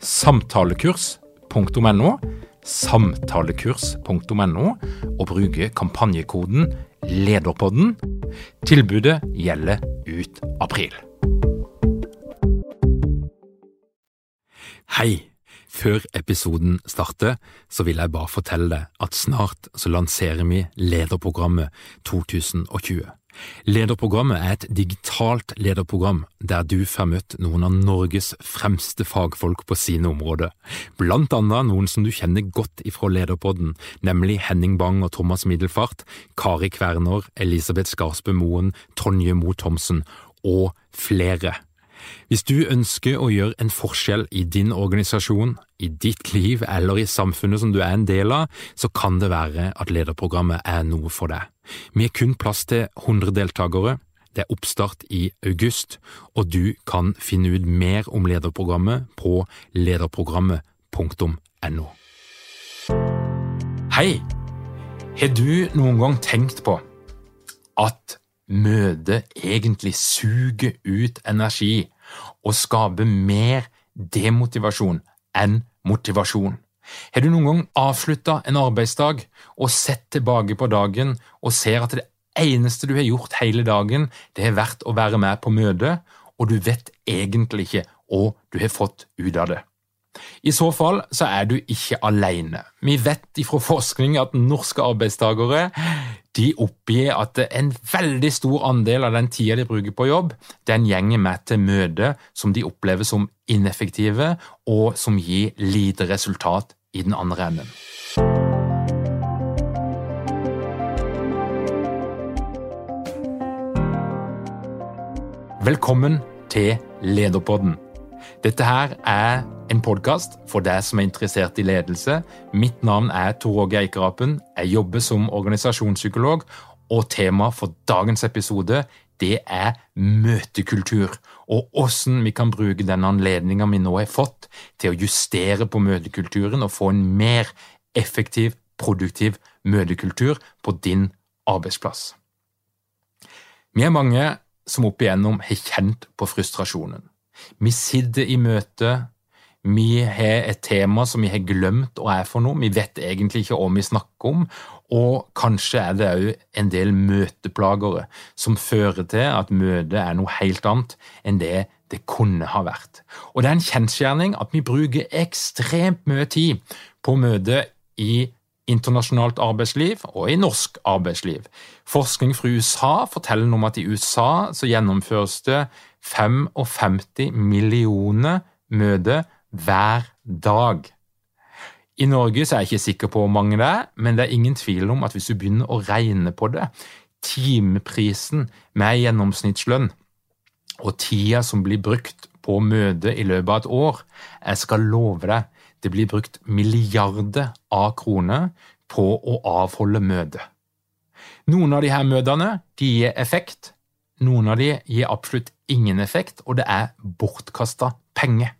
samtalekurs.no, samtalekurs.no, og bruke kampanjekoden LEDERPODDEN. Tilbudet gjelder ut april. Hei! Før episoden starter, så vil jeg bare fortelle deg at snart så lanserer vi Lederprogrammet 2020. Lederprogrammet er et digitalt lederprogram der du får møtt noen av Norges fremste fagfolk på sine områder, blant annet noen som du kjenner godt ifra Lederpodden, nemlig Henning Bang og Thomas Middelfart, Kari Kverner, Elisabeth Skarsbø Moen, Tonje Moe Thomsen og flere. Hvis du ønsker å gjøre en forskjell i din organisasjon, i ditt liv eller i samfunnet som du er en del av, så kan det være at lederprogrammet er noe for deg. Har kun plass til 100 deltakere. Det er oppstart i august, og du kan finne ut mer om lederprogrammet på lederprogrammet.no. Hei! Har du noen gang tenkt på at møtet egentlig suger ut energi og skaper mer demotivasjon enn motivasjon? Har du noen gang avslutta en arbeidsdag og sett tilbake på dagen og ser at det eneste du har gjort hele dagen, det har vært å være med på møtet, og du vet egentlig ikke hva du har fått ut av det? I så fall så er du ikke alene. Vi vet ifra forskning at norske arbeidstakere de oppgir at en veldig stor andel av den tida de bruker på jobb, den gjenger med til møter som de opplever som ineffektive, og som gir lite resultat i den andre enden. Velkommen til Lederpodden. Dette her er en podkast for deg som er interessert i ledelse. Mitt navn er Tor Åge Eikerapen. Jeg jobber som organisasjonspsykolog, og tema for dagens episode det er møtekultur, og hvordan vi kan bruke den anledninga vi nå har fått til å justere på møtekulturen og få en mer effektiv, produktiv møtekultur på din arbeidsplass. Vi er mange som opp igjennom har kjent på frustrasjonen. Vi sitter i møte, vi har et tema som vi har glemt hva er for noe, vi vet egentlig ikke hva vi snakker om, og kanskje er det òg en del møteplagere som fører til at møtet er noe helt annet enn det det kunne ha vært. Og det er en kjensgjerning at vi bruker ekstremt mye tid på møte i internasjonalt arbeidsliv og i norsk arbeidsliv. Forskning fra USA forteller om at i USA så gjennomføres det 55 millioner møter hver dag. I Norge så er jeg ikke sikker på hvor mange det er, men det er ingen tvil om at hvis du begynner å regne på det, timeprisen med gjennomsnittslønn og tida som blir brukt på møte i løpet av et år, jeg skal love deg, det blir brukt milliarder av kroner på å avholde møte. Noen av de her møtene gir effekt, noen av de gir absolutt ingen effekt, og det er bortkasta penger.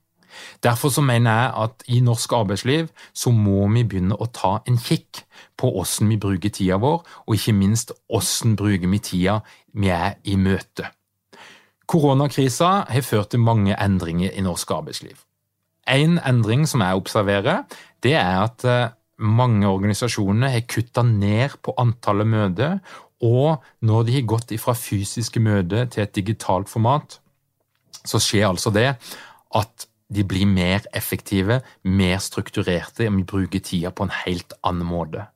Derfor så mener jeg at i norsk arbeidsliv så må vi begynne å ta en kikk på hvordan vi bruker tida vår, og ikke minst hvordan bruker vi tida vi er i møte. Koronakrisa har ført til mange endringer i norsk arbeidsliv. En endring som jeg observerer, det er at eh, mange organisasjoner har kutta ned på antallet møter, og når de har gått fra fysiske møter til et digitalt format, så skjer altså det at de blir mer effektive, mer strukturerte, og vi bruker tida på en helt annen måte.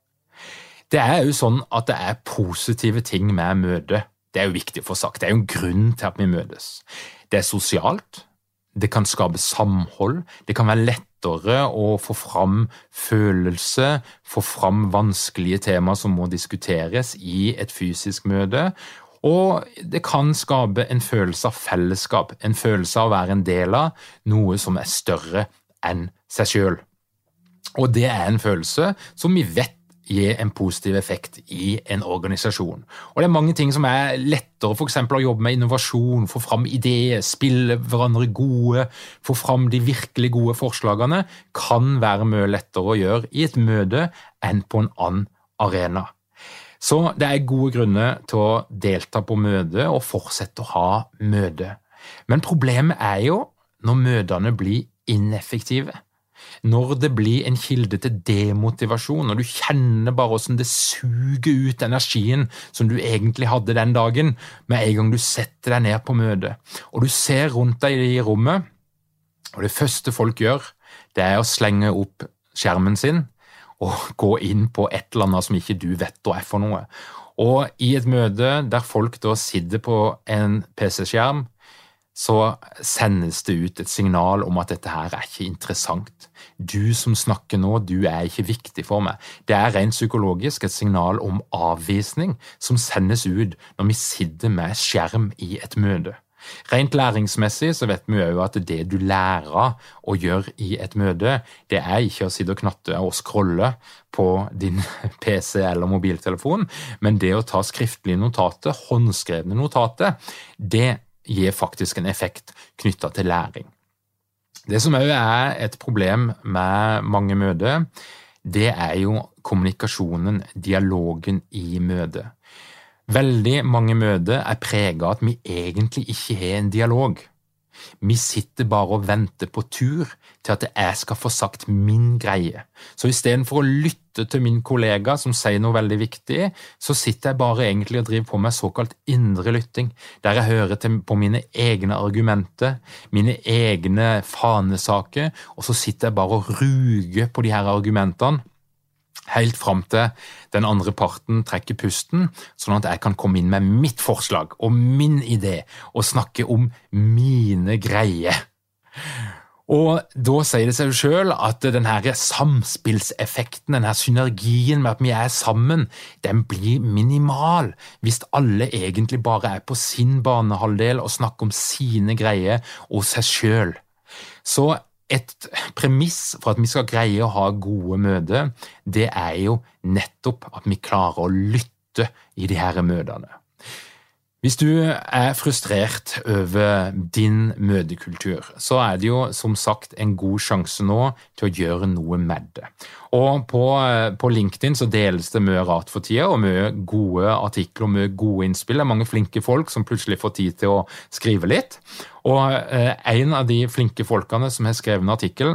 Det er jo sånn at det er positive ting med møtet. Det er jo viktig å få sagt. Det er jo en grunn til at vi møtes. Det er sosialt. Det kan skape samhold. Det kan være lettere å få fram følelse, få fram vanskelige temaer som må diskuteres i et fysisk møte. Og det kan skape en følelse av fellesskap, en følelse av å være en del av noe som er større enn seg sjøl. Og det er en følelse som vi vet gir en positiv effekt i en organisasjon. Og Det er mange ting som er lettere, f.eks. å jobbe med innovasjon, få fram ideer, spille hverandre gode, få fram de virkelig gode forslagene, kan være mye lettere å gjøre i et møte enn på en annen arena. Så det er gode grunner til å delta på møte og fortsette å ha møte. Men problemet er jo når møtene blir ineffektive når det blir en kilde til demotivasjon, når du kjenner bare hvordan det suger ut energien som du egentlig hadde den dagen, med en gang du setter deg ned på møtet, og du ser rundt deg i rommet, og det første folk gjør, det er å slenge opp skjermen sin og gå inn på et eller annet som ikke du vet hva er for noe. Og i et møte der folk da sitter på en PC-skjerm, så sendes det ut et signal om at dette her er ikke interessant. Du som snakker nå, du er ikke viktig for meg. Det er rent psykologisk et signal om avvisning som sendes ut når vi sitter med skjerm i et møte. Rent læringsmessig så vet vi òg at det du lærer å gjøre i et møte, det er ikke å sitte og knatte og scrolle på din PC eller mobiltelefon, men det å ta skriftlige notater, håndskrevne notater, det gir faktisk en effekt knytta til læring. Det som òg er et problem med mange møter, det er jo kommunikasjonen, dialogen i møtet. Veldig mange møter er prega av at vi egentlig ikke har en dialog. Vi sitter bare og venter på tur til at jeg skal få sagt min greie. Så istedenfor å lytte til min kollega som sier noe veldig viktig, så sitter jeg bare egentlig og driver på med såkalt indre lytting, der jeg hører på mine egne argumenter, mine egne fanesaker, og så sitter jeg bare og ruger på de her argumentene helt fram til den andre parten trekker pusten, sånn at jeg kan komme inn med mitt forslag og min idé og snakke om mine greier. Og da sier det seg sjøl at denne samspillseffekten, denne synergien med at vi er sammen, den blir minimal hvis alle egentlig bare er på sin banehalvdel og snakker om sine greier og seg sjøl. Så et premiss for at vi skal greie å ha gode møter, det er jo nettopp at vi klarer å lytte i de her møtene. Hvis du er frustrert over din møtekultur, så er det jo som sagt en god sjanse nå til å gjøre noe med det. Og på, på LinkedIn så deles det mye rart for tida, og mye gode artikler og mye gode innspill. Det er mange flinke folk som plutselig får tid til å skrive litt. Og eh, en av de flinke folkene som har skrevet en artikkel,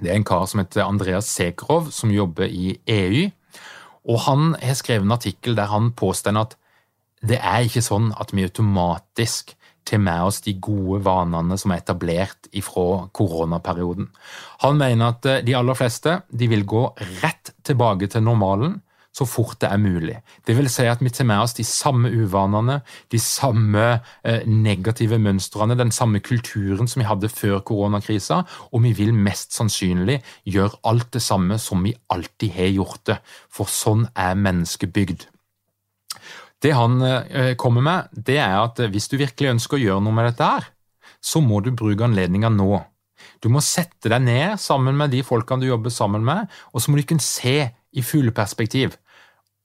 det er en kar som heter Andreas Sekrov, som jobber i EU. Og han har skrevet en artikkel der han påstår at det er ikke sånn at vi automatisk tar med oss de gode vanene som er etablert ifra koronaperioden. Han mener at eh, de aller fleste de vil gå rett tilbake til normalen så fort det er mulig. Det vil si at vi tar med oss de samme uvanene, de samme eh, negative mønstrene, den samme kulturen som vi hadde før koronakrisa, og vi vil mest sannsynlig gjøre alt det samme som vi alltid har gjort det, for sånn er mennesket bygd. Det han eh, kommer med, det er at eh, hvis du virkelig ønsker å gjøre noe med dette her, så må du bruke anledninga nå. Du må sette deg ned sammen med de folkene du jobber sammen med, og så må du kunne se i fugleperspektiv.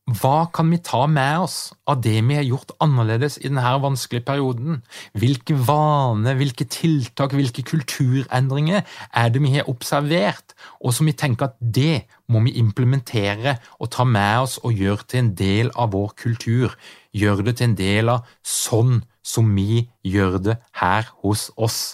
Hva kan vi ta med oss av det vi har gjort annerledes i denne vanskelige perioden? Hvilke vaner, hvilke tiltak, hvilke kulturendringer er det vi har observert, og som vi tenker at det må vi implementere og ta med oss og gjøre til en del av vår kultur? Gjøre det til en del av sånn som vi gjør det her hos oss.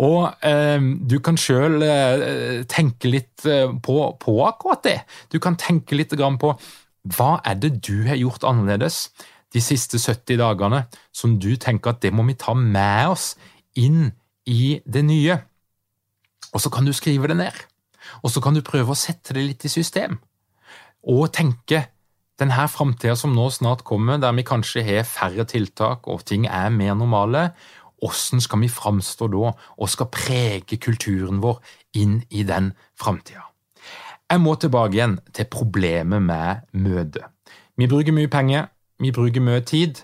Og eh, du kan sjøl eh, tenke litt eh, på, på, akkurat det. Du kan tenke litt på hva er det du har gjort annerledes de siste 70 dagene som du tenker at det må vi ta med oss inn i det nye? Og så kan du skrive det ned. Og så kan du prøve å sette det litt i system. Og tenke denne framtida som nå snart kommer, der vi kanskje har færre tiltak og ting er mer normale, hvordan skal vi framstå da og skal prege kulturen vår inn i den framtida? Jeg må tilbake igjen til problemet med møte. Vi bruker mye penger, vi bruker mye tid,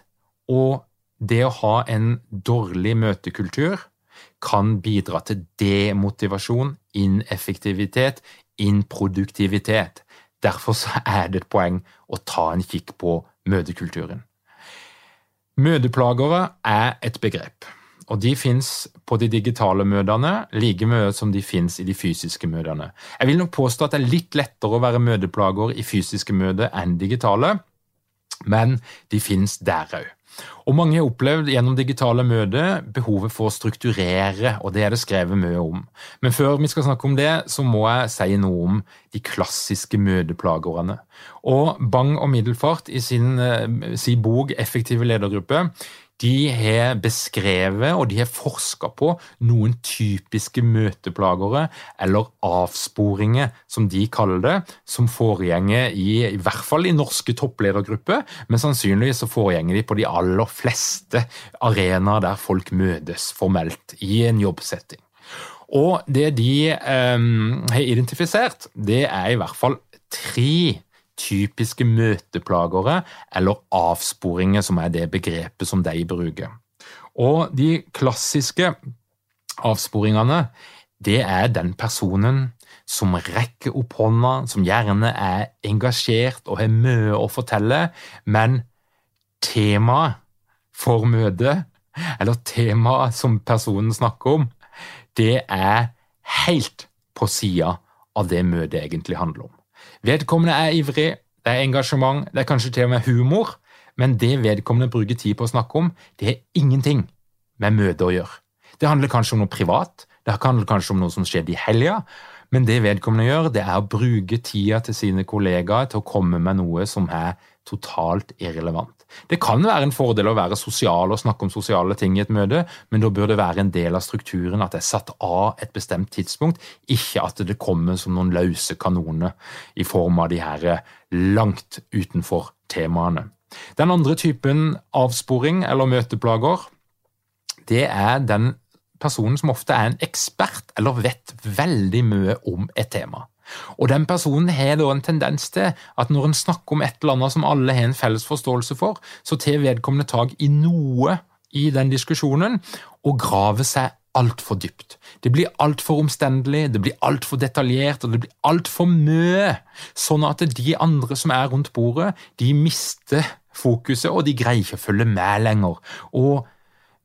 og det å ha en dårlig møtekultur kan bidra til demotivasjon, ineffektivitet, improduktivitet. Derfor er det et poeng å ta en kikk på møtekulturen. Møteplagere er et begrep, og de fins på de digitale møtene like mye som de fins i de fysiske møtene. Jeg vil nok påstå at det er litt lettere å være møteplager i fysiske møter enn digitale, men de fins der òg. Og mange har opplevd gjennom digitale møter behovet for å strukturere, og det er det skrevet mye om. Men før vi skal snakke om det, så må jeg si noe om de klassiske møteplagerne. Og Bang og Middelfart i sin, eh, sin bok Effektive ledergruppe de har beskrevet og de har forska på noen typiske møteplagere, eller avsporinger, som de kaller det, som foregjenger i, i hvert fall i norske toppledergrupper, men sannsynligvis så foregjenger de på de aller fleste arenaer der folk møtes formelt i en jobbsetting. Og det de eh, har identifisert, det er i hvert fall tre typiske møteplagere eller avsporinger, som er det begrepet som de bruker. Og de klassiske avsporingene, det er den personen som rekker opp hånda, som gjerne er engasjert og har mye å fortelle, men temaet for møtet, eller temaet som personen snakker om, det er helt på sida av det møtet egentlig handler om. Vedkommende er ivrig, det er engasjement, det er kanskje til og med humor, men det vedkommende bruker tid på å snakke om, det har ingenting med møtet å gjøre. Det handler kanskje om noe privat, det handler kanskje om noe som skjedde i helga, men det vedkommende gjør, det er å bruke tida til sine kollegaer til å komme med noe som er totalt irrelevant. Det kan være en fordel å være sosial og snakke om sosiale ting i et møte, men da bør det være en del av strukturen at det er satt av et bestemt tidspunkt, ikke at det kommer som noen løse kanoner i form av de her langt utenfor temaene. Den andre typen avsporing eller møteplager, det er den personen som ofte er en ekspert eller vet veldig mye om et tema. Og den personen har da en tendens til at når en snakker om et eller annet som alle har en felles forståelse for, så tar vedkommende tak i noe i den diskusjonen og graver seg altfor dypt. Det blir altfor omstendelig, det blir altfor detaljert, og det blir altfor mye, sånn at de andre som er rundt bordet, de mister fokuset, og de greier ikke å følge med lenger. Og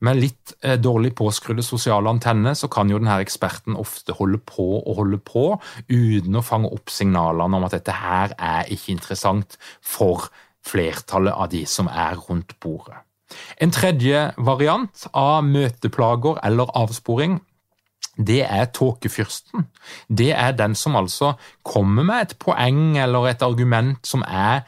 med litt eh, dårlig påskrudde sosiale antenner så kan jo denne eksperten ofte holde på og holde på uten å fange opp signalene om at dette her er ikke interessant for flertallet av de som er rundt bordet. En tredje variant av møteplager eller avsporing det er tåkefyrsten. Det er den som altså kommer med et poeng eller et argument som er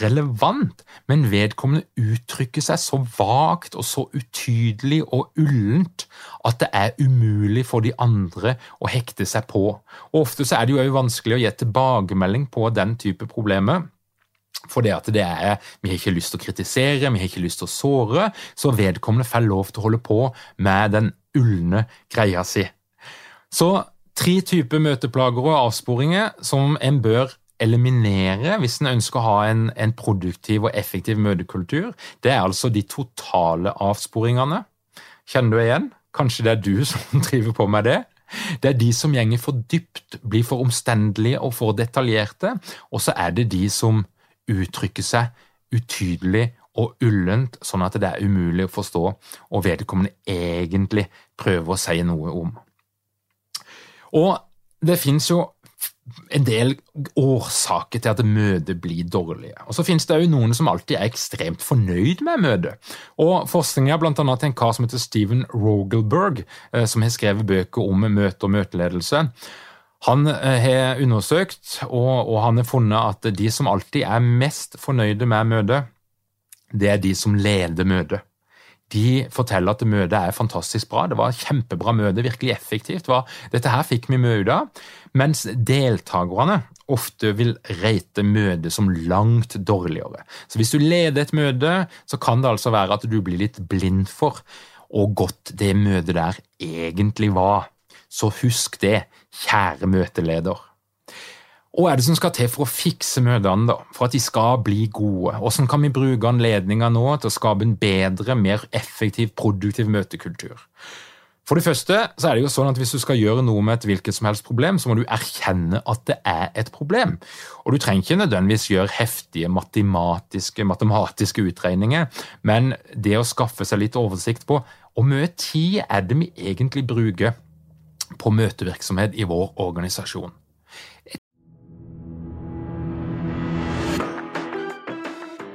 relevant, men vedkommende uttrykker seg så vagt og så utydelig og ullent at det er umulig for de andre å hekte seg på. Og Ofte så er det jo vanskelig å gi tilbakemelding på den type problemer. For det at det er, Vi har ikke lyst til å kritisere, vi har ikke lyst til å såre, så vedkommende får lov til å holde på med den ulne greia si. Så tre typer møteplager og avsporinger som en bør eliminere hvis en ønsker å ha en, en, produktiv og effektiv møtekultur, det er altså de totale avsporingene. Kjenner du igjen? Kanskje det er du som driver på med det? Det er de som gjenger for dypt, blir for omstendelige og for detaljerte, og så er det de som uttrykker seg utydelig og ullent, sånn at det er umulig å forstå, og vedkommende egentlig prøver å si noe om. Og det finnes jo en del årsaker til at møtet blir dårlige. Og Så finnes det jo noen som alltid er ekstremt fornøyd med møtet. Og Forskninga bl.a. til en kar som heter Steven Rogelberg, eh, som har skrevet bøker om møte og møteledelse. Han eh, har undersøkt, og han har funnet at de som alltid er mest fornøyde med møtet, det er de som leder møtet. De forteller at møtet er fantastisk bra. Det var et kjempebra møte, virkelig effektivt. Dette her fikk vi mye ut av. Mens deltakerne ofte vil rate møtet som langt dårligere. Så hvis du leder et møte, så kan det altså være at du blir litt blind for hvor godt det møtet der egentlig var. Så husk det, kjære møteleder. Hva er det som skal til for å fikse møtene, da, for at de skal bli gode? Hvordan kan vi bruke anledninga nå til å skape en bedre, mer effektiv, produktiv møtekultur? For det første så er det jo sånn at Hvis du skal gjøre noe med et hvilket som helst problem, så må du erkjenne at det er et problem. Og Du trenger ikke nødvendigvis gjøre heftige matematiske, matematiske utregninger, men det å skaffe seg litt oversikt på hvor mye tid er det vi egentlig bruker på møtevirksomhet i vår organisasjon.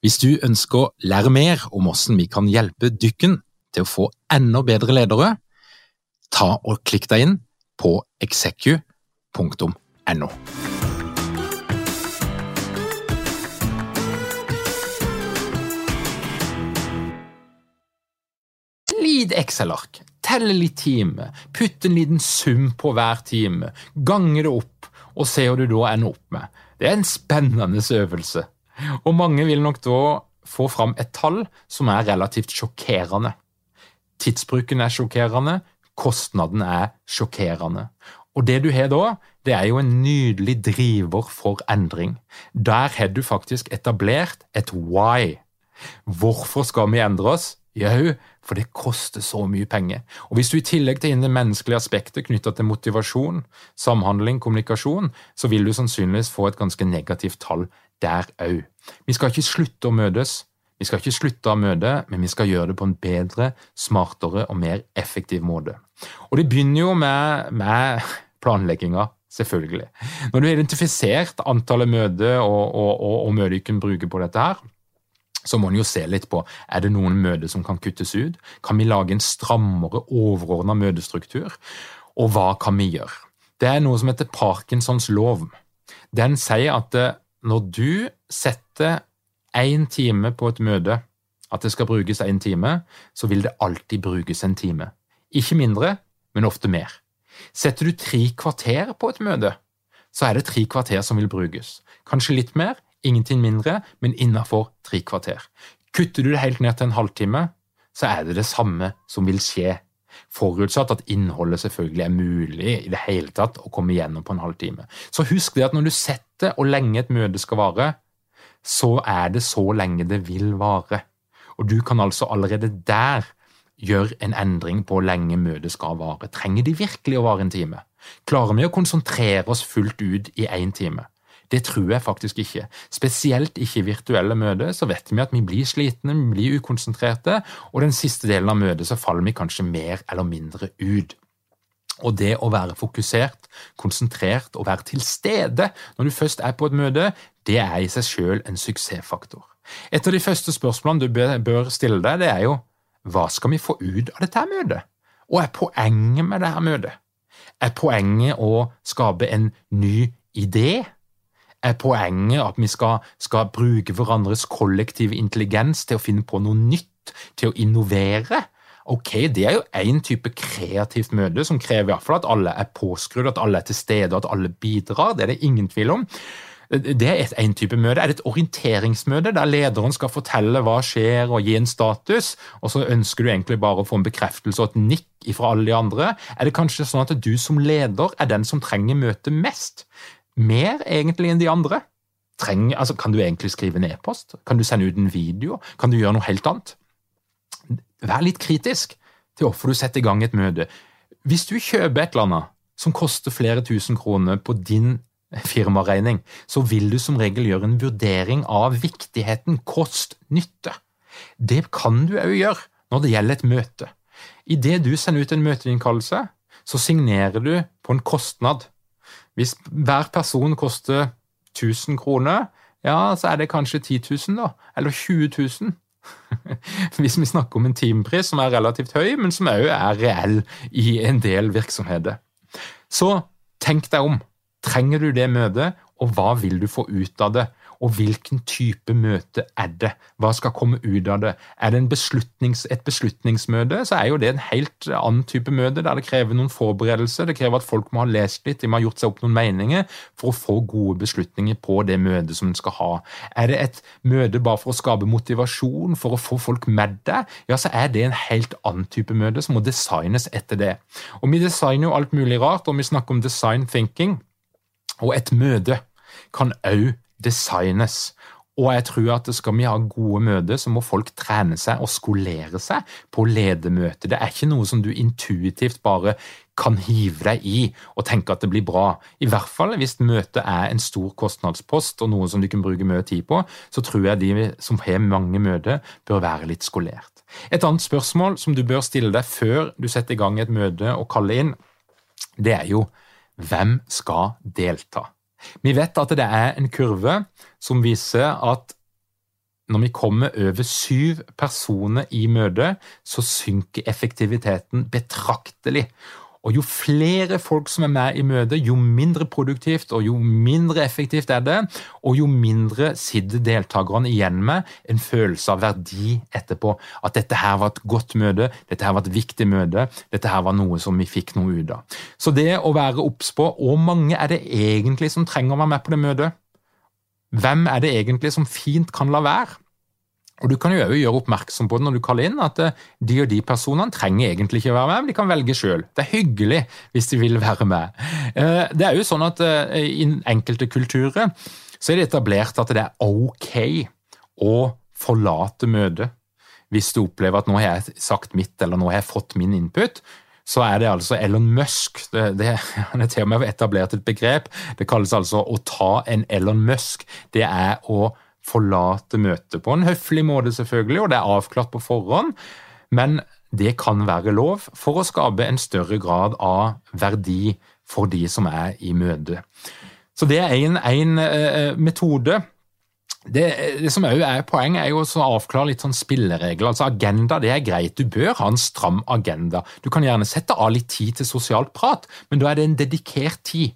Hvis du ønsker å lære mer om hvordan vi kan hjelpe dykken til å få enda bedre ledere, ta og klikk deg inn på execu.no. Lid Excel-ark, telle litt time, putt en liten sum på hver time, gange det opp og se hva du da ender opp med. Det er en spennende øvelse, og mange vil nok da få fram et tall som er relativt sjokkerende. Tidsbruken er sjokkerende, kostnaden er sjokkerende. Og det du har da, det er jo en nydelig driver for endring. Der har du faktisk etablert et why. Hvorfor skal vi endre oss? Jau, for det koster så mye penger. Og Hvis du i tillegg tar inn det menneskelige aspektet knytta til motivasjon, samhandling, kommunikasjon, så vil du sannsynligvis få et ganske negativt tall der òg. Vi skal ikke slutte å møtes, vi skal ikke slutte å møte, men vi skal gjøre det på en bedre, smartere og mer effektiv måte. Og det begynner jo med, med planlegginga, selvfølgelig. Når du har identifisert antallet møter og, og, og, og møter du kan bruke på dette her, så må en jo se litt på er det noen møter som kan kuttes ut. Kan vi lage en strammere, overordna møtestruktur? Og hva kan vi gjøre? Det er noe som heter Parkinsons lov. Den sier at eh, når du setter én time på et møte, at det skal brukes én time, så vil det alltid brukes en time. Ikke mindre, men ofte mer. Setter du tre kvarter på et møte, så er det tre kvarter som vil brukes. Kanskje litt mer, ingenting mindre, men innafor tre kvarter. Kutter du det helt ned til en halvtime, så er det det samme som vil skje. Forutsatt at innholdet selvfølgelig er mulig i det hele tatt å komme igjennom på en halvtime. Så husk det at når du setter hvor lenge et møte skal vare, så er det så lenge det vil vare. Og du kan altså allerede der gjøre en endring på hvor lenge møtet skal vare. Trenger de virkelig å vare en time? Klarer vi å konsentrere oss fullt ut i én time? Det tror jeg faktisk ikke. Spesielt ikke i virtuelle møter, så vet vi at vi blir slitne, vi blir ukonsentrerte, og den siste delen av møtet så faller vi kanskje mer eller mindre ut. Og det å være fokusert, konsentrert og være til stede når du først er på et møte, det er i seg selv en suksessfaktor. Et av de første spørsmålene du bør stille deg, det er jo hva skal vi få ut av dette møtet? Og er poenget med dette møtet? Er poenget å skape en ny idé? Er poenget at vi skal, skal bruke hverandres kollektive intelligens til å finne på noe nytt, til å innovere? Ok, det er jo én type kreativt møte som krever i hvert fall at alle er påskrudd, at alle er til stede, at alle bidrar. Det er det ingen tvil om. Det er én type møte. Er det et orienteringsmøte der lederen skal fortelle hva skjer og gi en status, og så ønsker du egentlig bare å få en bekreftelse og et nikk fra alle de andre? Er det kanskje sånn at du som leder er den som trenger møtet mest? Mer egentlig enn de andre? Treng, altså, kan du egentlig skrive en e-post? Kan du sende ut en video? Kan du gjøre noe helt annet? Vær litt kritisk til hvorfor du setter i gang et møte. Hvis du kjøper et eller annet som koster flere tusen kroner på din firmaregning, så vil du som regel gjøre en vurdering av viktigheten kost-nytte. Det kan du òg gjøre når det gjelder et møte. Idet du sender ut en møteinnkallelse, så signerer du på en kostnad. Hvis hver person koster 1000 kroner, ja, så er det kanskje 10 000, da. Eller 20 000. Hvis vi snakker om en timepris som er relativt høy, men som òg er reell i en del virksomheter. Så tenk deg om. Trenger du det møtet, og hva vil du få ut av det? Og hvilken type møte er det? Hva skal komme ut av det? Er det beslutnings, et beslutningsmøte, så er jo det en helt annen type møte, der det krever noen forberedelser. Det krever at folk må ha lest litt, de må ha gjort seg opp noen meninger for å få gode beslutninger på det møtet som en skal ha. Er det et møte bare for å skape motivasjon, for å få folk med deg, ja, så er det en helt annen type møte som må designes etter det. Og vi designer jo alt mulig rart, og vi snakker om design thinking. Og et møte kan òg designes. Og jeg tror at skal vi ha gode møter, så må folk trene seg og skolere seg på ledermøter. Det er ikke noe som du intuitivt bare kan hive deg i og tenke at det blir bra. I hvert fall hvis møtet er en stor kostnadspost og noe som du kan bruke mye tid på, så tror jeg de som har mange møter, bør være litt skolert. Et annet spørsmål som du bør stille deg før du setter i gang et møte og kaller inn, det er jo hvem skal delta? Vi vet at det er en kurve som viser at når vi kommer over syv personer i møte, så synker effektiviteten betraktelig. Og Jo flere folk som er med i møtet, jo mindre produktivt og jo mindre effektivt er det, og jo mindre sitter deltakerne igjen med en følelse av verdi etterpå. At dette her var et godt møte, dette her var et viktig møte, dette her var noe som vi fikk noe ut av. Så det å være obs på hvor mange er det egentlig som trenger å være med på det møtet? Hvem er det egentlig som fint kan la være? Og Du kan jo også gjøre oppmerksom på det når du kaller inn, at eh, de og de personene trenger egentlig ikke være med, men de kan velge sjøl. Det er hyggelig hvis de vil være med. Eh, det er jo sånn at eh, I enkelte kulturer så er det etablert at det er ok å forlate møtet hvis du opplever at nå har jeg sagt mitt, eller nå har jeg fått min input. Så er det altså Elon Musk. Det, det, han er til og med etablert et begrep. Det kalles altså å ta en Elon Musk. Det er å forlate møtet på en høflig måte, selvfølgelig, og det er avklart på forhånd. Men det kan være lov for å skape en større grad av verdi for de som er i møte. Så det er en uh, metode. Det, det, som også er poeng, er jo å avklare litt sånn spilleregler. Altså Agenda det er greit, du bør ha en stram agenda. Du kan gjerne sette av litt tid til sosialt prat, men da er det en dedikert tid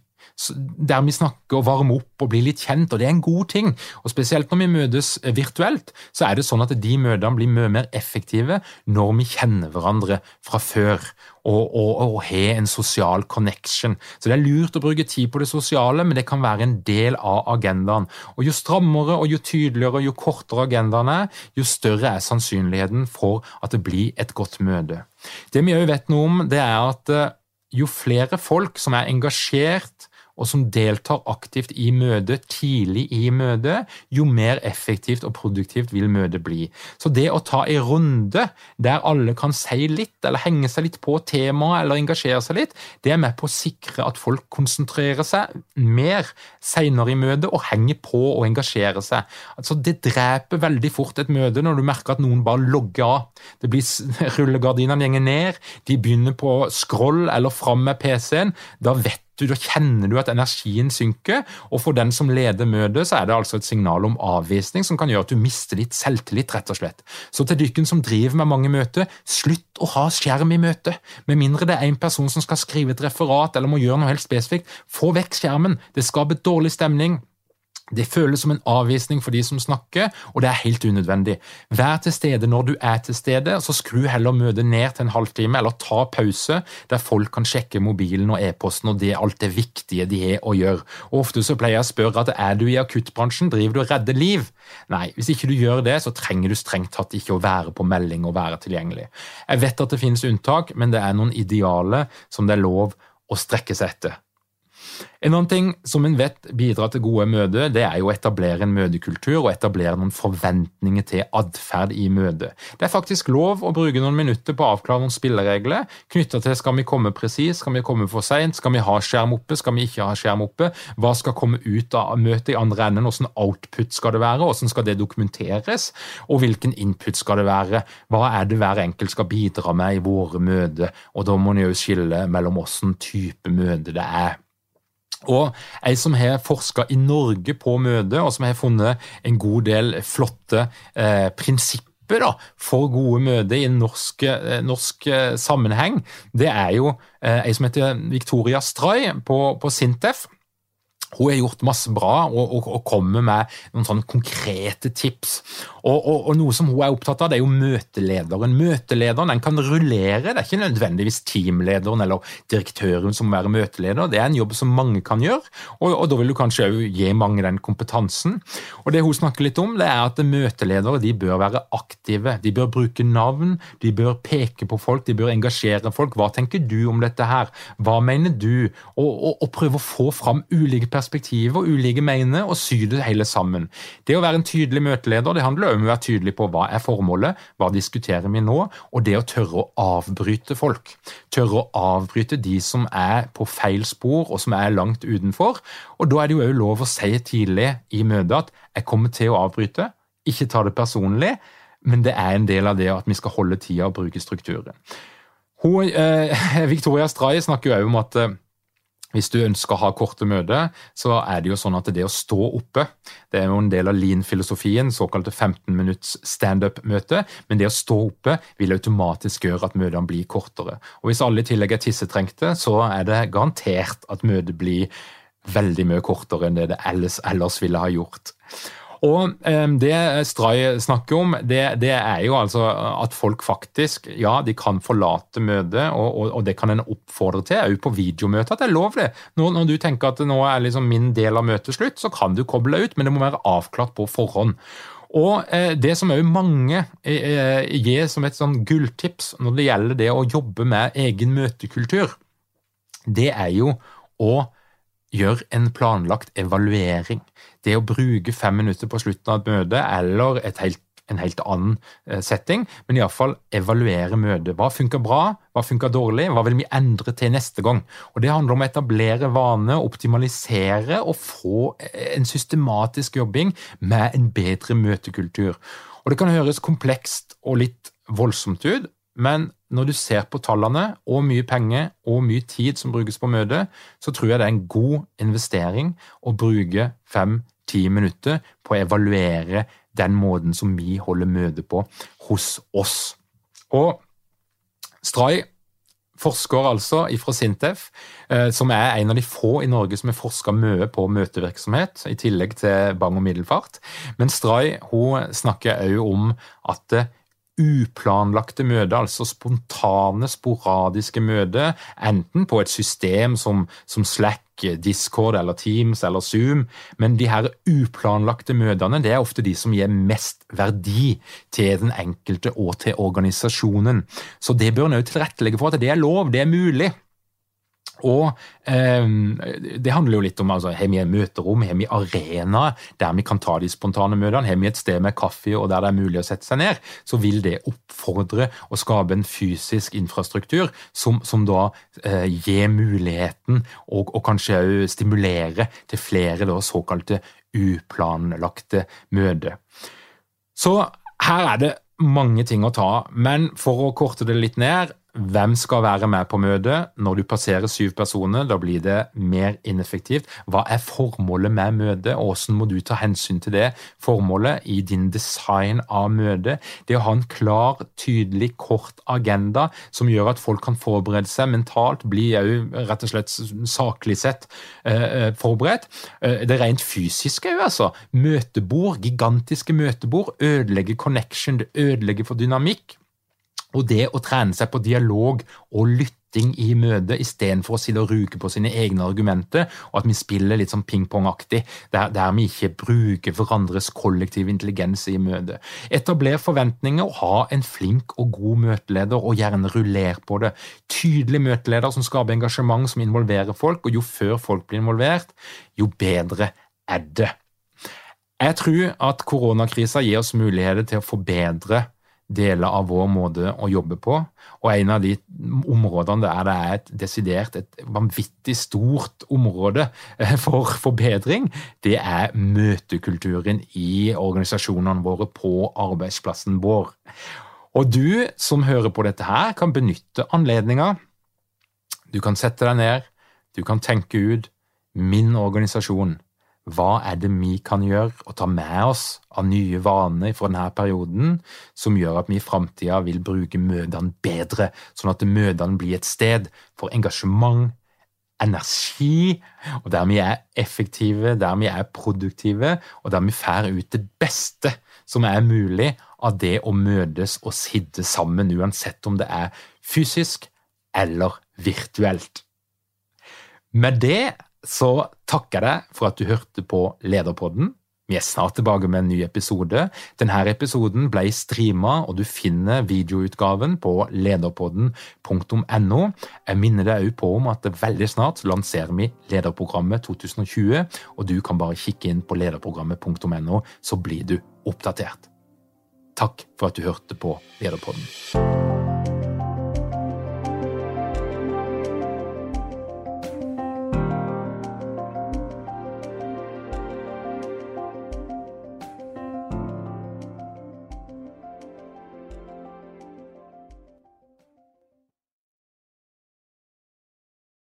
der vi snakker og varmer opp og blir litt kjent, og det er en god ting. Og Spesielt når vi møtes eh, virtuelt, så er det sånn at de møtene blir mye mer effektive når vi kjenner hverandre fra før og, og, og har en sosial connection. Så det er lurt å bruke tid på det sosiale, men det kan være en del av agendaen. Og Jo strammere og jo tydeligere og jo kortere agendaen er, jo større er sannsynligheten for at det blir et godt møte. Det vi òg vet noe om, det er at eh, jo flere folk som er engasjert og som deltar aktivt i møtet tidlig i møtet, jo mer effektivt og produktivt vil møtet bli. Så det å ta en runde der alle kan si litt, eller henge seg litt på temaet, eller engasjere seg litt, det er med på å sikre at folk konsentrerer seg mer senere i møtet og henger på og engasjerer seg. Altså, det dreper veldig fort et møte når du merker at noen bare logger av. Det blir Rullegardinene gjenger ned, de begynner på scroll eller fram med PC-en. Da vet da kjenner du at energien synker, og for den som leder møtet, så er det altså et signal om avvisning som kan gjøre at du mister litt selvtillit, rett og slett. Så til dykken som driver med mange møter, slutt å ha skjerm i møtet. Med mindre det er en person som skal skrive et referat eller må gjøre noe helt spesifikt, få vekk skjermen. Det skaper dårlig stemning. Det føles som en avvisning for de som snakker, og det er helt unødvendig. Vær til stede når du er til stede, så skru heller møtet ned til en halvtime, eller ta pause der folk kan sjekke mobilen og e-posten og det alt det viktige de har å gjøre. Og Ofte så pleier jeg å spørre at er du i akuttbransjen, driver du og redder liv? Nei, hvis ikke du gjør det, så trenger du strengt tatt ikke å være på melding og være tilgjengelig. Jeg vet at det finnes unntak, men det er noen idealer som det er lov å strekke seg etter. En annen ting som en vet bidrar til gode møter, det er jo å etablere en møtekultur og etablere noen forventninger til atferd i møtet. Det er faktisk lov å bruke noen minutter på å avklare noen spilleregler knytta til skal vi komme presis, skal vi komme for seint, skal vi ha skjerm oppe, skal vi ikke ha skjerm oppe, hva skal komme ut av møtet i andre enden, hvordan output skal det være, hvordan skal det dokumenteres, og hvilken input skal det være, hva er det hver enkelt skal bidra med i våre møter, og da må en jo skille mellom åssen type møte det er. Og ei som har forska i Norge på møte, og som har funnet en god del flotte eh, prinsipper da, for gode møter i norsk, eh, norsk eh, sammenheng, det er jo eh, ei som heter Victoria Stray på, på Sintef. Hun har gjort masse bra og, og, og kommer med noen sånne konkrete tips. Og, og, og, Noe som hun er opptatt av, det er jo møtelederen. Møtelederen den kan rullere. Det er ikke nødvendigvis teamlederen eller direktøren som må være møteleder. Det er en jobb som mange kan gjøre, og, da vil du kanskje òg gi mange den kompetansen. Og Det hun snakker litt om, det er at møteledere de bør være aktive. De bør bruke navn, de bør peke på folk, de bør engasjere folk. Hva tenker du om dette her? Hva mener du? Og, prøve å få fram ulike perspektiver, ulike mener, og sy det hele sammen. Det å være en tydelig møteleder det handler om å være tydelig på hva er formålet, hva diskuterer vi nå, og det å tørre å avbryte folk. Tørre å avbryte de som er på feil spor, og som er langt utenfor. Og Da er det jo òg lov å si tidlig i møtet at 'jeg kommer til å avbryte', ikke ta det personlig, men det er en del av det at vi skal holde tida og bruke strukturen. Hun, eh, Victoria Stray snakker jo òg om at eh, hvis du ønsker å ha korte møter, så er det jo sånn at det å stå oppe Det er jo en del av lean-filosofien, såkalte 15 minutts standup-møte. Men det å stå oppe vil automatisk gjøre at møtene blir kortere. Og Hvis alle i tillegg er tissetrengte, så er det garantert at møtet blir veldig mye kortere enn det det ellers, ellers ville ha gjort. Og ehm, Det Stray snakker om, det, det, er jo altså at folk faktisk ja, de kan forlate møtet, og, og, og det kan en oppfordre til òg på videomøter. At det er lov, det. Når, når, du tenker at nå er liksom min del av møtet slutt, så kan du koble deg ut, men det må være avklart på forhånd. Og eh, Det som òg mange eh, gir som et sånn gulltips når det gjelder det å jobbe med egen møtekultur, det er jo å gjøre en planlagt evaluering det å bruke fem minutter på slutten av et møte eller helt, en helt annen eh, setting, men iallfall evaluere møtet. Hva funker bra, hva funker dårlig, hva vil vi endre til neste gang? Og Det handler om å etablere vaner, optimalisere og få eh, en systematisk jobbing med en bedre møtekultur. Og Det kan høres komplekst og litt voldsomt ut, men når du ser på tallene og mye penger og mye tid som brukes på møtet, så tror jeg det er en god investering å bruke fem-ti minutter på å evaluere den måten som vi holder møte på hos oss. Og Stray forsker altså fra Sintef, eh, som er en av de få i Norge som har forska mye på møtevirksomhet, i tillegg til bang- og middelfart. Men Stray hun snakker også om at uplanlagte møter, altså spontane, sporadiske møter, enten på et system som, som, Slack, Discord eller Teams eller Zoom, men de her uplanlagte møtene det er ofte de som gir mest verdi til den enkelte og til organisasjonen. Så det bør en òg tilrettelegge for at det er lov, det er mulig. Og eh, Det handler jo litt om altså, har vi møterom, har vi arena der vi kan ta de spontane møtene, har vi et sted med kaffe og der det er mulig å sette seg ned, så vil det oppfordre og skape en fysisk infrastruktur som, som da eh, gir muligheten og, og kanskje òg stimulere til flere da, såkalte uplanlagte møter. Så her er det mange ting å ta, men for å korte det litt ned hvem skal være med på møtet? Når du passerer syv personer, da blir det mer ineffektivt. Hva er formålet med møtet, og hvordan må du ta hensyn til det formålet i din design av møtet? Det å ha en klar, tydelig, kort agenda som gjør at folk kan forberede seg mentalt, blir òg rett og slett saklig sett eh, eh, forberedt. Eh, det rent fysiske òg, altså. Møtebord, gigantiske møtebord, ødelegger connection, det ødelegger for dynamikk. Og det å trene seg på dialog og lytting i møtet istedenfor å sitte og ruke på sine egne argumenter, og at vi spiller litt sånn pingpongaktig, der, der vi ikke bruker hverandres kollektive intelligens i møtet. Etabler forventninger og ha en flink og god møteleder, og gjerne ruller på det. Tydelig møteleder som skaper engasjement, som involverer folk, og jo før folk blir involvert, jo bedre er det. Jeg tror at koronakrisa gir oss muligheter til å forbedre deler av vår måte å jobbe på. Og en av de områdene der det er et desidert et vanvittig stort område eh, for forbedring, det er møtekulturen i organisasjonene våre på arbeidsplassen vår. Og du som hører på dette her, kan benytte anledninga. Du kan sette deg ned, du kan tenke ut min organisasjon, hva er det vi kan gjøre og ta med oss av nye vaner fra denne perioden som gjør at vi i framtida vil bruke møtene bedre, sånn at møtene blir et sted for engasjement, energi, og der vi er effektive, der vi er produktive, og der vi får ut det beste som er mulig av det å møtes og sitte sammen, uansett om det er fysisk eller virtuelt. Med det så takker jeg deg for at du hørte på Lederpodden. Vi er snart tilbake med en ny episode. Denne episoden ble streama, og du finner videoutgaven på lederpodden.no. Jeg minner deg òg på om at veldig snart lanserer vi Lederprogrammet 2020, og du kan bare kikke inn på lederprogrammet.no, så blir du oppdatert. Takk for at du hørte på Lederpodden.